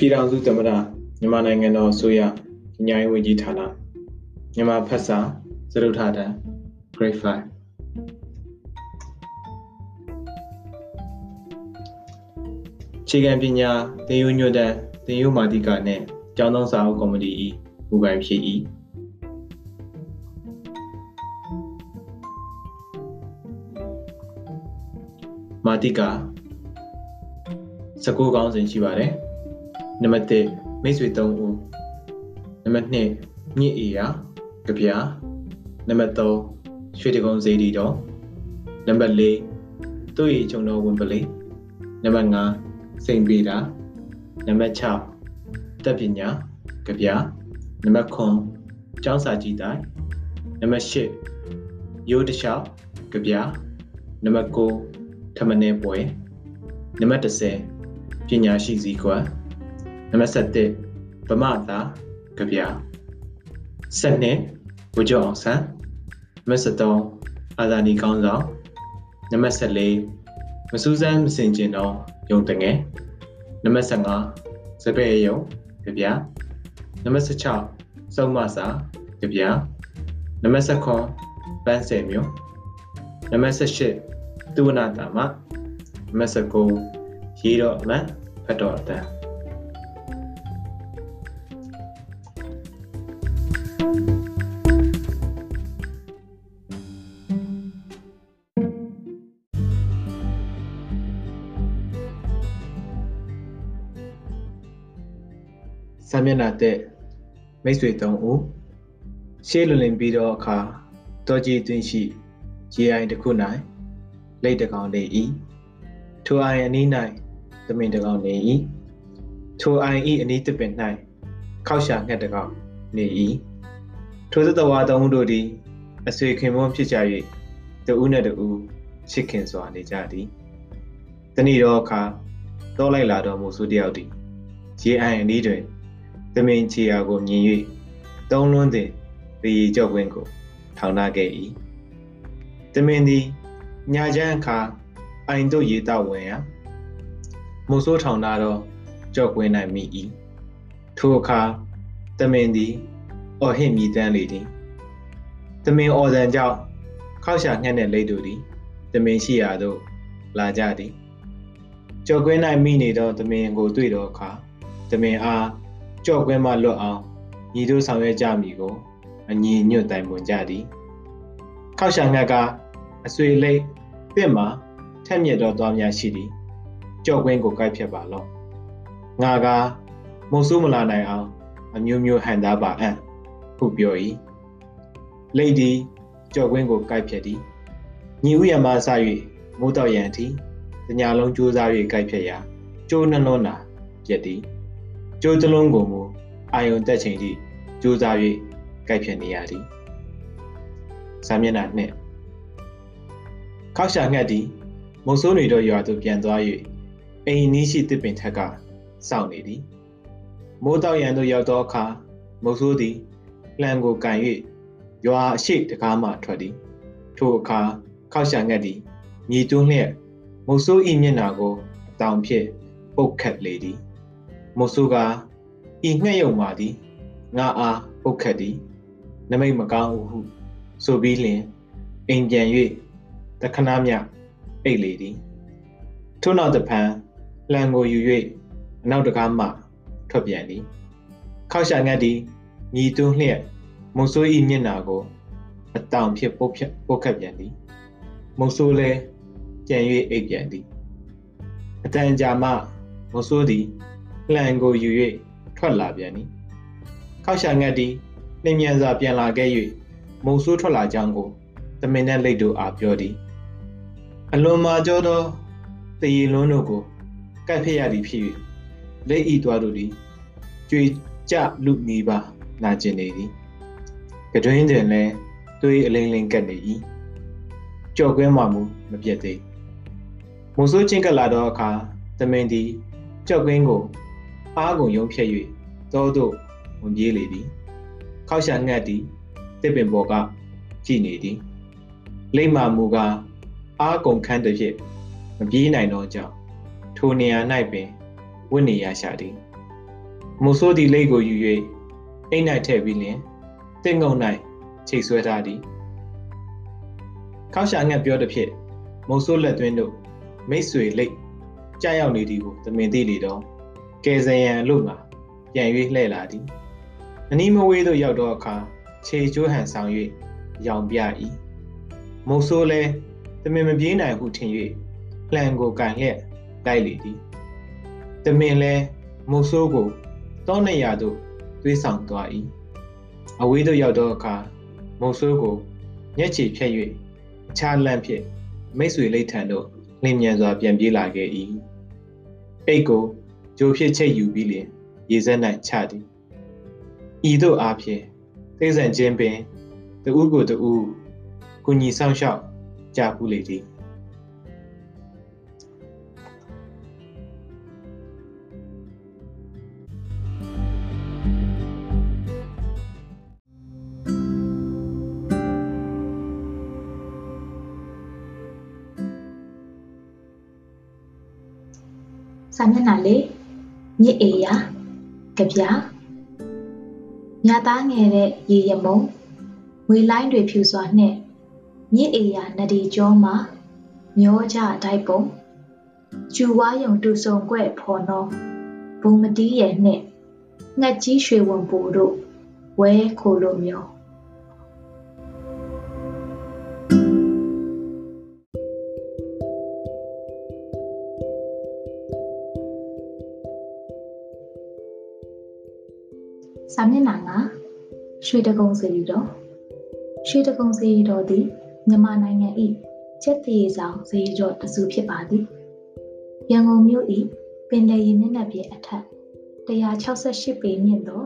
ပြည်ထောင်စုသမ္မတမြန်မာနိုင်ငံတော်အစိုးရညရေးဝန်ကြီးဌာနမြန်မာဖက်စာစရုထတန် grade 5ခြေခံပညာသင်ယူညွတ်တန်သင်ယူမာတိကနှင့်ကျောင်းသားစာအုပ်ကော်မတီ၏မူပိုင်ဖြစ်၏မာတိက19ကောင်းစဉ်ရှိပါတယ် နံပါတ်1မိတ်ဆွေ3ဦးနံပါတ်2ညစ်အေရာကြပြနံပါတ်3ရွှေတကုံစေတီတော်နံပါတ်4သူ့ရဲ့ဂျုံတော်ဝင်ပလိနံပါတ်5စိန်ပေတာနံပါတ်6တက်ပညာကြပြနံပါတ်9ကျောင်းစာကြည်တိုင်းနံပါတ်8ရိုးတလျှောက်ကြပြနံပါတ်9ထမနေပွဲနံပါတ်10ပညာရှိစည်းကွက် နံပါတ်7ဗမာသာကြပြ7ဝကြောအောင်ဆန်းနံပါတ်73အာဇာနည်ကောင်းဆောင်နံပါတ်14မစူးစမ်းမစင်ကျင်တော့ယုံတငယ်နံပါတ်15စပယ်ယုံကြပြနံပါတ်16စုံမစာကြပြနံပါတ်19ပန်းဆယ်မျိုးနံပါတ်18သူဝနာတာမနံပါတ်19ရေတော့အမှန်ဖတ်တော့အတန်း စာမျက်နှာတက်မိတ်ဆွေသုံးဦးရှေးလွန်လင်ပြီးတော့အခါတော်ကြီးတွင်းရှိရေအိုင်တစ်ခု၌လက်တကောင်နေ၏ထိုအိုင်အနီး၌သမင်တကောင်နေ၏ထိုအိုင်၏အနီးတစ်ပင်၌ခောက်ရှာငှက်တကောင်နေ၏ထိုသတ္တဝါသုံးဦးတို့သည်အဆွေခင်ပွန်းဖြစ်ကြ၍တဦးနှင့်တဦးချစ်ခင်စွာနေကြသည်တဏီတော်အခါတောလိုက်လာတော်မူစုတယောက်သည်ရေအိုင်အနီးတွင်သ မင်ချီယာကိုမြင်၍သုံးလွန်းသည်ရေကြောက်ဝင်းကိုထောင်ထားခဲ့၏သမင်သည်ညာချမ်းအခါအိုင်တို့ရေတောက်ဝင်ရာမုတ်ဆိုးထောင်ထားသောကြောက်ဝင်း၌မိ၏ထိုအခါသမင်သည်အော်ဟစ်မြည်တမ်းလေသည်သမင်အော်စံကြောင့်ခောက်ရှာငှက်တဲ့လိတ်တို့သည်သမင်ရှိရာသို့လာကြသည်ကြော်ကွင်း၌မိနေသောသမင်ကိုတွေ့သောအခါသမင်အား ကြော့ကွဲမှလွတ်အောင်ညီတို့ဆောင်ရွက်ကြမည်ကိုအညီညွတ်တိုင်ပွန်ကြသည်ခောက်ရှာငှက်ကအဆွေလိတ်ပြင့်မှာထက်မြက်သောသွားများရှိသည်ကြော့ကွင်းကိုကိုက်ဖြတ်ပါလော့ငါကမုံဆိုးမလာနိုင်အောင်အမျိုးမျိုးဟန်သားပါအံ့ဟုပြော၏လိတ်သည်ကြော့ကွင်းကိုကိုက်ဖြတ်သည်ညီဥယမဆ၍မိုးတော့ရန်အထိတညာလုံးကြိုးစား၍ကိုက်ဖြတ်ရာကျိုးနှလုံးနာပြက်သည် ကျိုးတလုံးကိုမူအာယုံတက်ချိန်ထိကြိုးစား၍ကြိုက်ဖြစ်နေရသည်စာမျက်နှာနှစ်ခောက်ရှာငှက်သည်မုံဆိုးနေတော့ရွာသို့ပြန်သွား၍အိမ်နီးရှိတစ်ပင်ထက်ကစောင့်နေသည်မိုးတောက်ရန်သို့ရောက်သောအခါမုံဆိုးသည်လှံကိုကန်၍ရွာအရှိတကားမှထွက်သည်ထိုအခါခောက်ရှာငှက်သည်မြေတွန်းလျက်မုံဆိုး၏မျက်နာကိုအတောင်ဖြင့်ပုတ်ခတ်လေသည် မို့ဆိုကဤငှက်ယုံပါသည်ငါအားပုတ်ခတ်သည် နမိတ်မကောင်းဟုဆိုပြီးလျင်အိမ်ပြန်၍တခဏမြအိတ်လေသည်ထို့နောက်တဖန်လှံကိုယူ၍အနောက်တကားမှထွက်ပြန်သည်ခောက်ရှာငတ်သည်ညီတွန်းလျက်မုံဆိုးဤမျက်နာကိုအတောင်ဖြစ်ပုတ်ဖြတ်ပုတ်ခတ်ပြန်သည်မုံဆိုးလဲပြန်၍အိတ်ပြန်သည်အတန်ကြာမှမုံဆိုးသည် လှန်ကိုယူ၍ထွက်လာပြန်သည်ခောက်ရှာငတ်သည်နှင်းမြန်စွာပြန်လာခဲ့၍မုံဆိုးထွက်လာကြောင်းကိုသမင်နဲ့လိတ်တို့အားပြောသည်အလွန်မာကြောသောတည်ရလွန်းတို့ကိုကတ်ဖျက်ရသည်ဖြစ်၍လက်ဤသွားတို့သည်ကြွေကြလူနေပါနာကျင်နေသည်ကတွင်းတွင်လည်းသွေးအလင်းလင်းကတ်နေ၏ကြော်ကွင်းမှမူမပြတ်သေးမုံဆိုးချင်းကလာသောအခါသမင်သည်ကြောက်ကွင်းကို အားကုန်ရုံဖြက်၍သောတို့ဝင်ပြေးလေသည်ခောက်ရှာငတ်သည်တစ်ပင်ပေါ်ကကြည်နေသည်လိမ့်မာမူကအားကုန်ခန်းတစ်ဖြစ်မပြေးနိုင်တော့ကြောင့်ထိုနေရာ၌ပင်ဝိနေရရှာသည်မိုးဆိုးသည်လိတ်ကိုယူ၍အိမ်၌ထည့်ပြီးလျင်တင့်ငုံ၌ချိတ်ဆွဲထားသည်ခောက်ရှာငှက်ပြောသည်ဖြင့်မိုးဆိုးလက်သွင်းတို့မိတ်ဆွေလိတ်ကြာရောက်နေသည်ကိုသမင်သိလေတော့ ကဲစရန်လို့ငါပြန်၍လှဲ့လာသည်အနီးမဝေးသို့ရောက်သောအခါခြေကျိုးဟန်ဆောင်၍ရောင်ပြ၏မုတ်ဆိုးလဲသမင်မပြေးနိုင်ဟုထင်၍လှန်ကိုကန်လျက်တိုက်လေသည်သမင်လဲမုတ်ဆိုးကိုတောနေရာသို့သွေးဆောင်သွား၏အဝေးသို့ရောက်သောအခါမုတ်ဆိုးကိုညက်ချီဖြတ်၍အခြားလန့်ဖြင့်မိတ်ဆွေလိတ်ထံသို့လင်းမြန်စွာပြန်ပြေးလာခဲ့၏အိတ်ကို ဂျိုဖြစ်ချိတ်ယူပြီးလျင်ရေစက်၌ချသည်ဤသို့အားဖြင့်သိစံချင်းပင်တူးကိုတူးကုညီဆောင်ရှောက်ကြာပူလေသည်စာမျက်နှာလေး မြစ်အေယာကြပြမြတ်သားငယ်တဲ့ရေရမုံဝေလိုင်းတွေဖြူစွာနှင့်မြစ်အေယာနဒီကျောမှာမျောကြတိုက်ပုံကျူဝါယုံတူဆုံကွဲ့ဖော်နောဘုံမတီးရဲ့နှင့်ငှက်ကြီးရွှေဝံပူတို့ဝဲခိုလိုမျိုး စာမျက်နှာကရွှေတကုံစီတော်ရွှေတကုံစီတော်သည်မြန်မာနိုင်ငံ၏ချက်တည်ဆောင်ဇေယျတော်တစုဖြစ်ပါသည်ရန်ကုန်မြို့၏ပင်လယ်ရေမျက်နှာပြင်အထက်168ပေမြင့်သော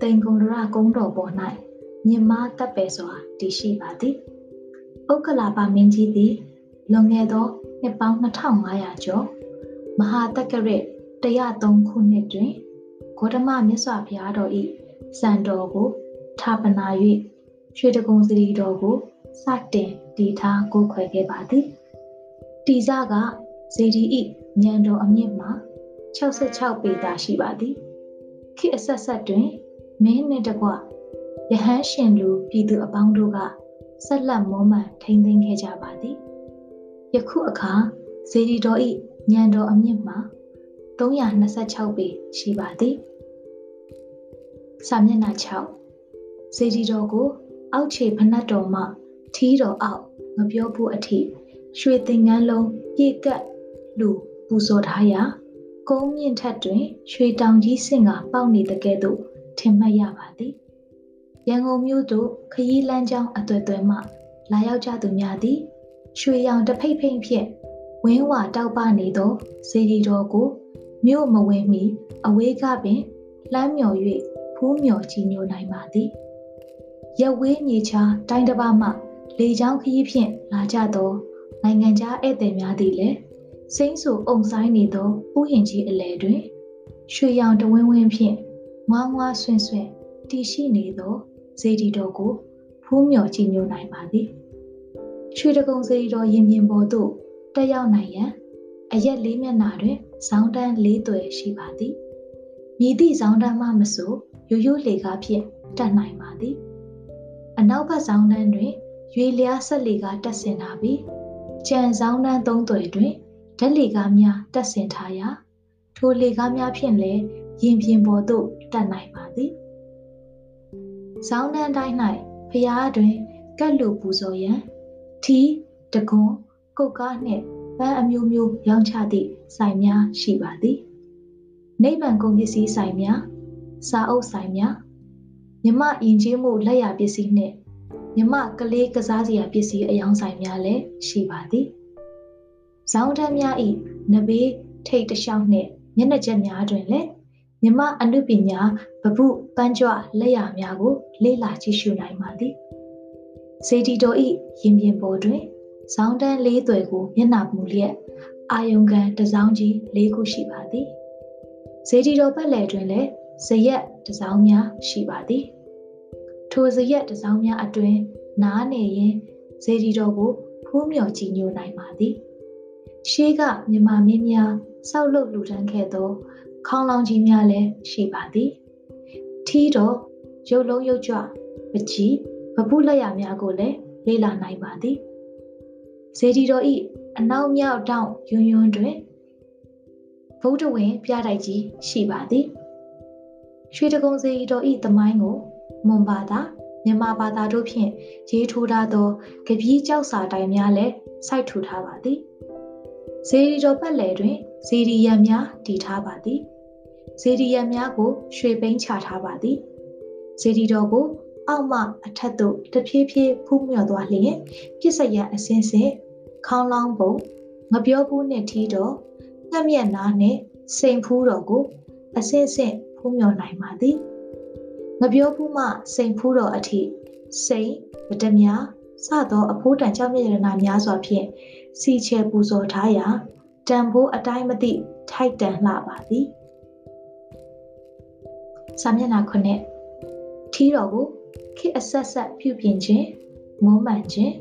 တိန်ကုံရကုန်းတော်ပေါ်၌မြင့်မားတပ်ပယ်စွာတည်ရှိပါသည်ဥက္ကလာပမင်းကြီးသည်လွန်ခဲ့သောနှစ်ပေါင်း2500ကျော်မဟာတက္ကရ103ခုနှစ်တွင်ဂေါတမမြတ်စွာဘုရားတော်၏ စံတော်ကိုဌာပနာ၍ရွှေတကုံစရီတော်ကိုစတင်တည်ထားကိုခွဲခဲ့ပါသည်တီဇကဇေဒီဤညံတော်အမြင့်မှာ66ပေသာရှိပါသည်ခေအဆက်ဆက်တွင်မင်းနှင့်တကွယဟန်ရှင်လူပြည်သူအပေါင်းတို့ကဆက်လက်မောမှန်ထိန်းသိမ်းခဲ့ကြပါသည်ယခုအခါဇေဒီတော်ဤညံတော်အမြင့်မှာ326ပေရှိပါသည် စာမျက်နှာ6စေတီတော်ကို အောက်ခြေဖနတ်တော်မှထီးတော်အောက်မပြောဘူးအထိရွှေသင်္ကန်းလုံးပြေကပ်လူပူဇော်ထားရာကုန်းမြင့်ထက်တွင် ရွှေတောင်ကြီးစင်ကပေါက်နေတဲ့ကဲ့သို့ထင်မှတ်ရပါသည်ရန်ကုန်မြို့သို့ခရီးလမ်းကြောင်းအသွယ်သွယ်မှ လာရောက်ကြသူများသည် ရွှေရောင်တဖိတ်ဖိတ်ဖြင့်ဝင်းဝါတောက်ပနေသောစေတီတော်ကိုမြို့မဝင်မီအဝေးကပင်လှမ်းမြော်၍ ဖူးမြော်ကြည်ညိုနိုင်ပါသည်ရက်ဝေးမြေချာတိုင်းတစ်ပါးမှလေချောင်းခရီးဖြင့်လာကြသောနိုင်ငံခြားဧည့်သည်များသည်လည်းစိမ့်ဆူအုံဆိုင်နေသောဥယျင်ကြီးအလယ်တွင် ရွှေရောင်တဝင်းဝင်းဖြင့်ငွားငွားဆွင့်ဆွင့်တည်ရှိနေသောဇေဒီတော်ကိုဖူးမြော်ကြည်ညိုနိုင်ပါသည်ရွှေတကုံဇေဒီတော်ရင်ပြင်ပေါ်သို့တက်ရောက်နိုင်ရန်အရက်လေးမျက်နှာတွင်ဇောင်းတန်းလေးသွယ်ရှိပါသည် မြည်သည့်ဇောင်းတန်းမှမဆိုရိုးရိုးလေကားဖြင့်တက်နိုင်ပါသည်အနောက်ဘက်ဆောင်တန်းတွင်ရွေလျားဆက်လေကားတက်ဆင်ထားပြီးကြံဆောင်တန်းသုံးသွယ်တွင်ဓာတ်လေကားများတက်ဆင်ထားရာထိုလေကားများဖြင့်လည်းရင်ပြင်ပေါ်သို့တက်နိုင်ပါသည်ဆောင်းတန်းတိုင်း၌ဖျားတွင်ကက်လူပူဇော်ရန်ထီတကွန်ကုတ်ကားနှင့်ပန်းအမျိုးမျိုးရောင်းချသည့်ဆိုင်များရှိပါသည် နိဗ္ဗာန်ကုန်ပစ္စည်းဆိုင်များစာအုပ်ဆိုင်များမြမယဉ်ကျေးမှုလက်ရပစ္စည်းနှင့်မြမကလေးကစားစရာပစ္စည်းအယောင်ဆိုင်များလည်းရှိပါသည်။ဇောင်းတန်းများ၏နဘေးထိတ်တလျှောက်နှင့်မျက်နှာချက်များတွင်လည်းမြမအနုပညာဗပုပန်းကြွလက်ရများကို လေ့လာကြည့်ရှုနိုင်ပါသည်။စေတီတော်၏ရင်ပြင်ပေါ်တွင်ဇောင်းတန်းလေးသွယ်ကိုမျက်နှာမူလျက်အာယုံကန်တစောင်းကြီး၄ခုရှိပါသည်။ စေတီတော်ဘက်လည်တွင်လည်းဇရက်တစောင်းများရှိပါသည်ထိုဇရက်တစောင်းများအတွင်နားနေရင်ဇေဒီတော်ကိုဖူးမြော်ကြည်ညိုနိုင်ပါသည်ရှေးကမြမမင်းများဆောက်လုပ်လူတန်းခဲ့သောခေါင်းလောင်ကြီးများလည်းရှိပါသည်ထီးတော့ရုပ်လုံးရုပ်ကြွပကြီးပပုလက်ရများကိုလည်းလေ့လာနိုင်ပါသည်ဇေဒီတော်ဤအနောက်မြောက်တောင်ယွန်းယွန်းတွင် ဗုဒ္ဓဝင်ပြတိုက်ကြီးရှိပါသည်ရွှေတကုံစေတော်ဤသမိုင်းကိုမွန်ဘာသာမြန်မာဘာသာတို့ဖြင့်ရေးထိုးထားသောကပီးကြောက်စာတိုင်များလည်းစိုက်ထူထားပါသည်ဇေဒီတော်ပတ်လည်တွင်ဇေဒီယံများတည်ထားပါသည်ဇေဒီယံများကို ရွှေပိန်းချထားပါသည်ဇေဒီတော်ကို အောက်မှအထက်သို့တဖြည်းဖြည်းဖူးမြော်သွားလျင်ပြစ်စရအစင်းစင်ခေါင်းလောင်းပုံငပြောဘူးနှင့်ထီးတော် ငှက်မျက်နားနှင့်စိန်ဖူးတော်ကိုအစင်းစင်ဖူးမြော်နိုင်ပါသည်ငပြောဘူးမှစိန်ဖူးတော်အထိစိန်ဗဒမြစသောအဖိုးတန်ကြောင့်မြေရနာများစွာဖြင့်စီချေပူဇော်ထားရာတန်ဖိုးအတိုင်းမသိထိုက်တန်လှပါသည်စာမျက်နှာခုနှစ်ထီးတော်ကိုခေအဆက်ဆက်ပြုပြင်ခြင်းမုံမှန်ခြင်း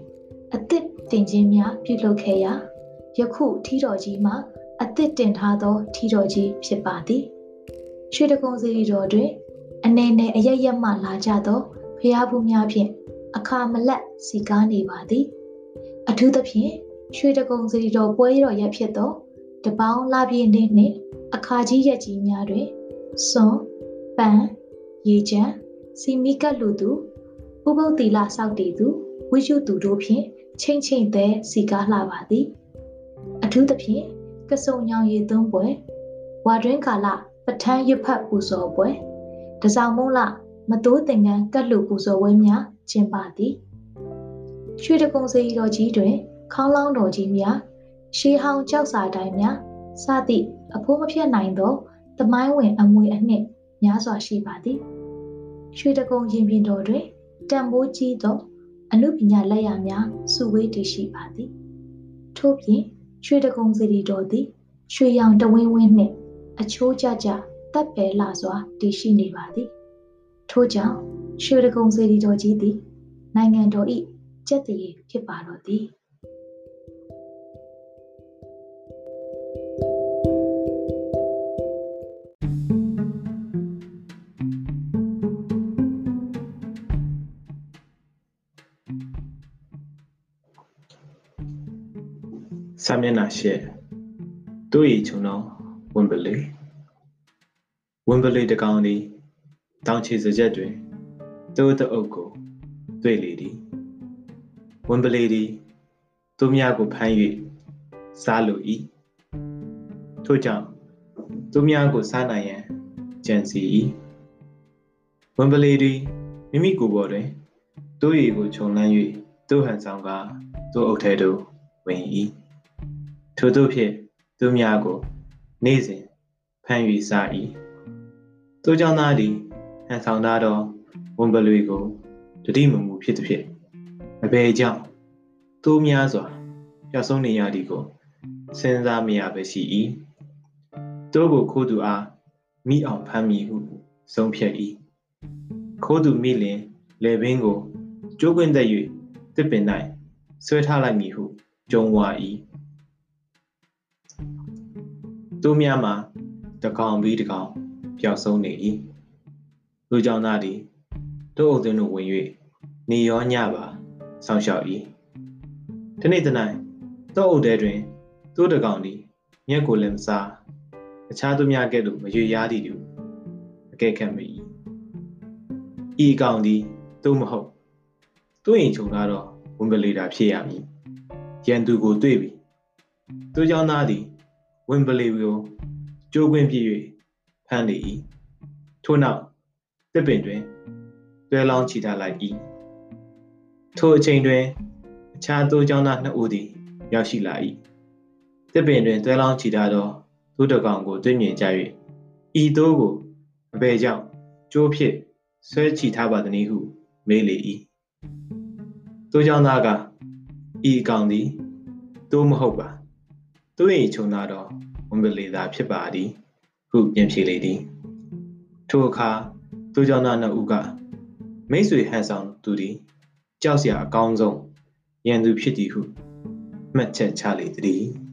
အသစ်တင်ခြင်းများပြုလုပ်ခဲ့ရာယခုထီးတော်ကြီးမှာ အသစ်တင်ထားသောထီးတော်ကြီးဖြစ်ပါသည်ရွှေတကုံစီတော်တွင်အနေနဲ့အရရက်မှလာကြသောဖျားဘူးများဖြင့်အခါမလက်စီကားနေပါသည်အထူးသဖြင့်ရွှေတကုံစီတော်ပွဲတော်ရက်ဖြစ်သောတပေါင်းလာပြည့်နေ့နှင့်အခါကြီးရက်ကြီးများတွင်စွန်ပန်ရေချမ်းစီမီကတ်လူသူဥပုပ်တီလာစောက်တည်သူဝိရှုသူတို့ဖြင့်ချိန်ချိန်သည်စီကားလှပါသည်အထူးသဖြင့် ကစုံညောင်ရည်သွန်းပွဲဝါတွင်းကာလပထန်းရွတ်ဖတ်ပူဇော်ပွဲတစောင်းမုံလမတိုးတင်ငန်းကတ်လူပူဇော်ပွဲများကျင်းပသည်ရွှေတကုံစီတော်ကြီးတွင် ခေါင်းလောင်းတော်ကြီးများရှေးဟောင်းကြောက်စာတိုင်းများစသည့်အဖိုးမဖြစ်နိုင်သောသမိုင်းဝင်အမွေအနှစ်များစွာရှိပါသည်ရွှေတကုံရင်ပြင်တော်တွင်တံမိုးကြီးသောအနုပညာလက်ရာများစုဝေးတည်ရှိပါသည်ထို့ပြင် ရွှေတကုံစီရီတော်သည်ရွှေရောင်တဝင်းဝင်းနှင့် အချိုးကျကျတပ်ပယ်လာစွာတည်ရှိနေပါသည်ထို့ကြောင့်ရွှေတကုံစီရီတော်ကြီးသည် နိုင်ငံတော်၏ကျက်တည်ဖြစ်ပါတော့သည် စာမျက်နှာရှက်တို့ရီချုံတော်ဝင်ပလေဝင်ပလေတကောင်သည်တောင်ချီစကြက်တွင်တိုးတအုပ်ကိုတွေ့လေသည်ဝင်ပလေသည်သူများကိုဖမ်း၍စားလို၏ထို့ကြောင့်သူများကိုစားနိုင်ရန်ကြံစီ၏ဝင်ပလေသည်မိမိကိုယ်ပေါ်တွင်တိုးရီကိုခြုံလန်း၍တိုးဟန်ဆောင်ကတိုးအုပ်ထဲသို့ဝင်၏ ထို့သောဖြင့်သူများကိုနေ့စဉ်ဖမ်း၍စား၏သူကြောင့်သားသည်ဟန်ဆောင်သားသောဝန်ပလွေကိုတတိမမူဖြစ်သည်ဖြင့်အဘယ်ကြောင့်သူများစွာပျောက်ဆုံးနေရသည်ကိုစဉ်းစားမရပဲရှိ၏သူကိုခိုးသူအားမိအောင်ဖမ်းမိဟုဆုံးဖြတ်၏ခိုးသူမိလင်လေဘင်းကိုကျိုးကွင်းသက်၍တစ်ပင်၌ဆွဲထားလိုက်မည်ဟုကြုံဝါ၏ သူများမှာတကောင်ပြီးတကောင်ပျောက်ဆုံးနေ၏လူကြောင့်သားသည်တို့အုပ်သွင်းတို့ဝင်၍နေရောညပါဆောင်းလျှောက်၏ဒီနေ့တနိုင်တို့အုပ်တဲတွင်သူတကောင်သည်မျက်ကိုလည်းမစားအခြားသူများကဲ့သို့မရွေရားသည်သူအကဲခတ်မိ၏ဤအကောင်သည်သူမဟုတ်သူ့ရင်ခြုံထားတော့ဝင်ပလေတာဖြစ်ရမည်ရန်သူကိုတွေ့ပြီသူကြောင့်သားသည် ဝင်ပလီကိုကျိုးကွင်းပြည့်၍ဖမ်းလေ၏ထို့နောက်တစ်ပင်တွင်တွဲလောင်းချီထားလိုက်၏ထိုအချိန်တွင်အခြားသိုးเจ้าသားနှစ်ဦးသည်ရောက်ရှိလာ၏တစ်ပင်တွင်တွဲလောင်းချီထားသောသိုးတကောင်ကိုတွေ့မြင်ကြ၍ဤသိုးကိုအဘယ်ကြောင့်ကျိုးဖြစ်ဆွဲချီထားပါသနည်းဟုမေးလေ၏သိုးเจ้าသားကဤအကောင်သည်သိုးမဟုတ်ပါ သူ့၏ခြုံသားတော့ဝန်ပလီသာဖြစ်ပါသည်ဟုပြန်ဖြေလေသည်ထိုအခါသူကြောင့်သားနှစ်ဦးကမိတ်ဆွေဟန်ဆောင်သူသည်ကြောက်စရာအကောင်းဆုံးရန်သူဖြစ်သည်ဟုမှတ်ချက်ချလေသည်။